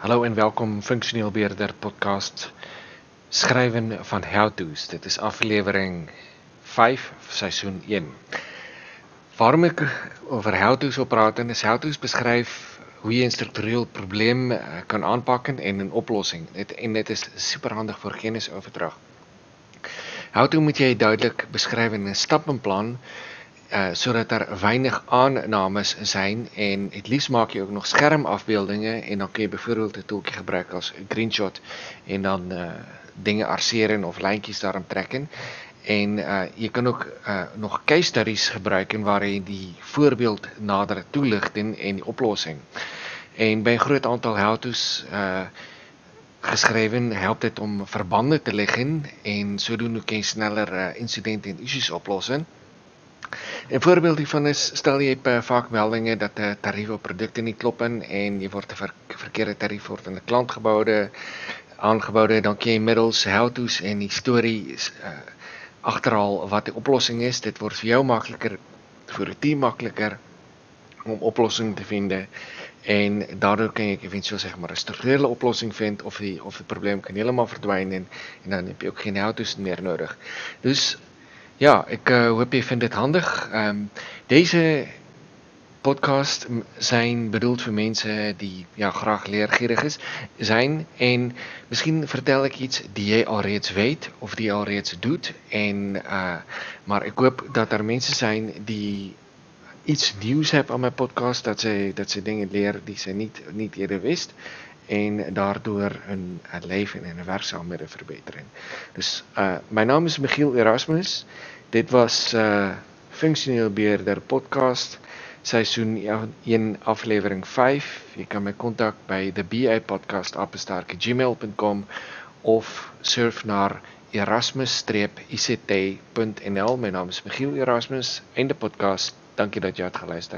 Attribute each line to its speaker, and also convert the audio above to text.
Speaker 1: Hallo en welkom Funksioneel Beheerder podcast Skrywen van How To's. Dit is aflewering 5 seisoen 1. Waarom ek oor How To's wil praat en is How To's beskryf hoe jy 'n struktureel probleem eh, kan aanpak en 'n oplossing. Dit en dit is superhandig vir kennisoverdrag. How To moet jy duidelik beskryf in 'n stappenplan uh sodat daar weinig aannames zijn en het liefst maak jy ook nog skermafbeeldinge en dan kan jy byvoorbeeld 'n toeltjie gebruik as screenshot en dan uh dinge arseer of lyntjies daarin trek en uh jy kan ook nog case studies gebruik en waar jy die voorbeeld nader toelig en die oplossing. En by 'n groot aantal how-to's uh geskrywe help dit om verbande te leg en sodoende kan jy sneller insidente en issues oplos. 'n Voorbeeld hiervan is stel jy per vaak meldinge dat 'n tarief op produkte nie klop in en jy word 'n ver, verkeerde tarief word in 'n klantgeboude aangeboude dan kan jy middels how-to's en stories uh, agterhaal wat die oplossing is. Dit word vir jou makliker vir die team makliker om oplossing te vind en daardoor kan jy eventueel sê maar 'n strukturele oplossing vind of die of die probleem kan heeltemal verdwyn en en dan heb jy ook geen how-to's meer nodig. Dus ja, ik uh, hoop je vindt dit handig. Um, deze podcast zijn bedoeld voor mensen die ja, graag leergierig is, zijn. En misschien vertel ik iets die jij al reeds weet of die al reeds doet. En, uh, maar ik hoop dat er mensen zijn die iets nieuws hebben aan mijn podcast. Dat ze, dat ze dingen leren die ze niet, niet eerder wist. En daardoor hun, leven en hun werkzaamheden verbeteren. Dus uh, mijn naam is Michiel Erasmus. Dit was uh Funksioneel Beheerder podcast seisoen 1 aflewering 5. Jy kan my kontak by the BA podcast @gmail.com of surf na erasmus-ict.nl. My naam is Michiel Erasmus. Einde podcast. dankjewel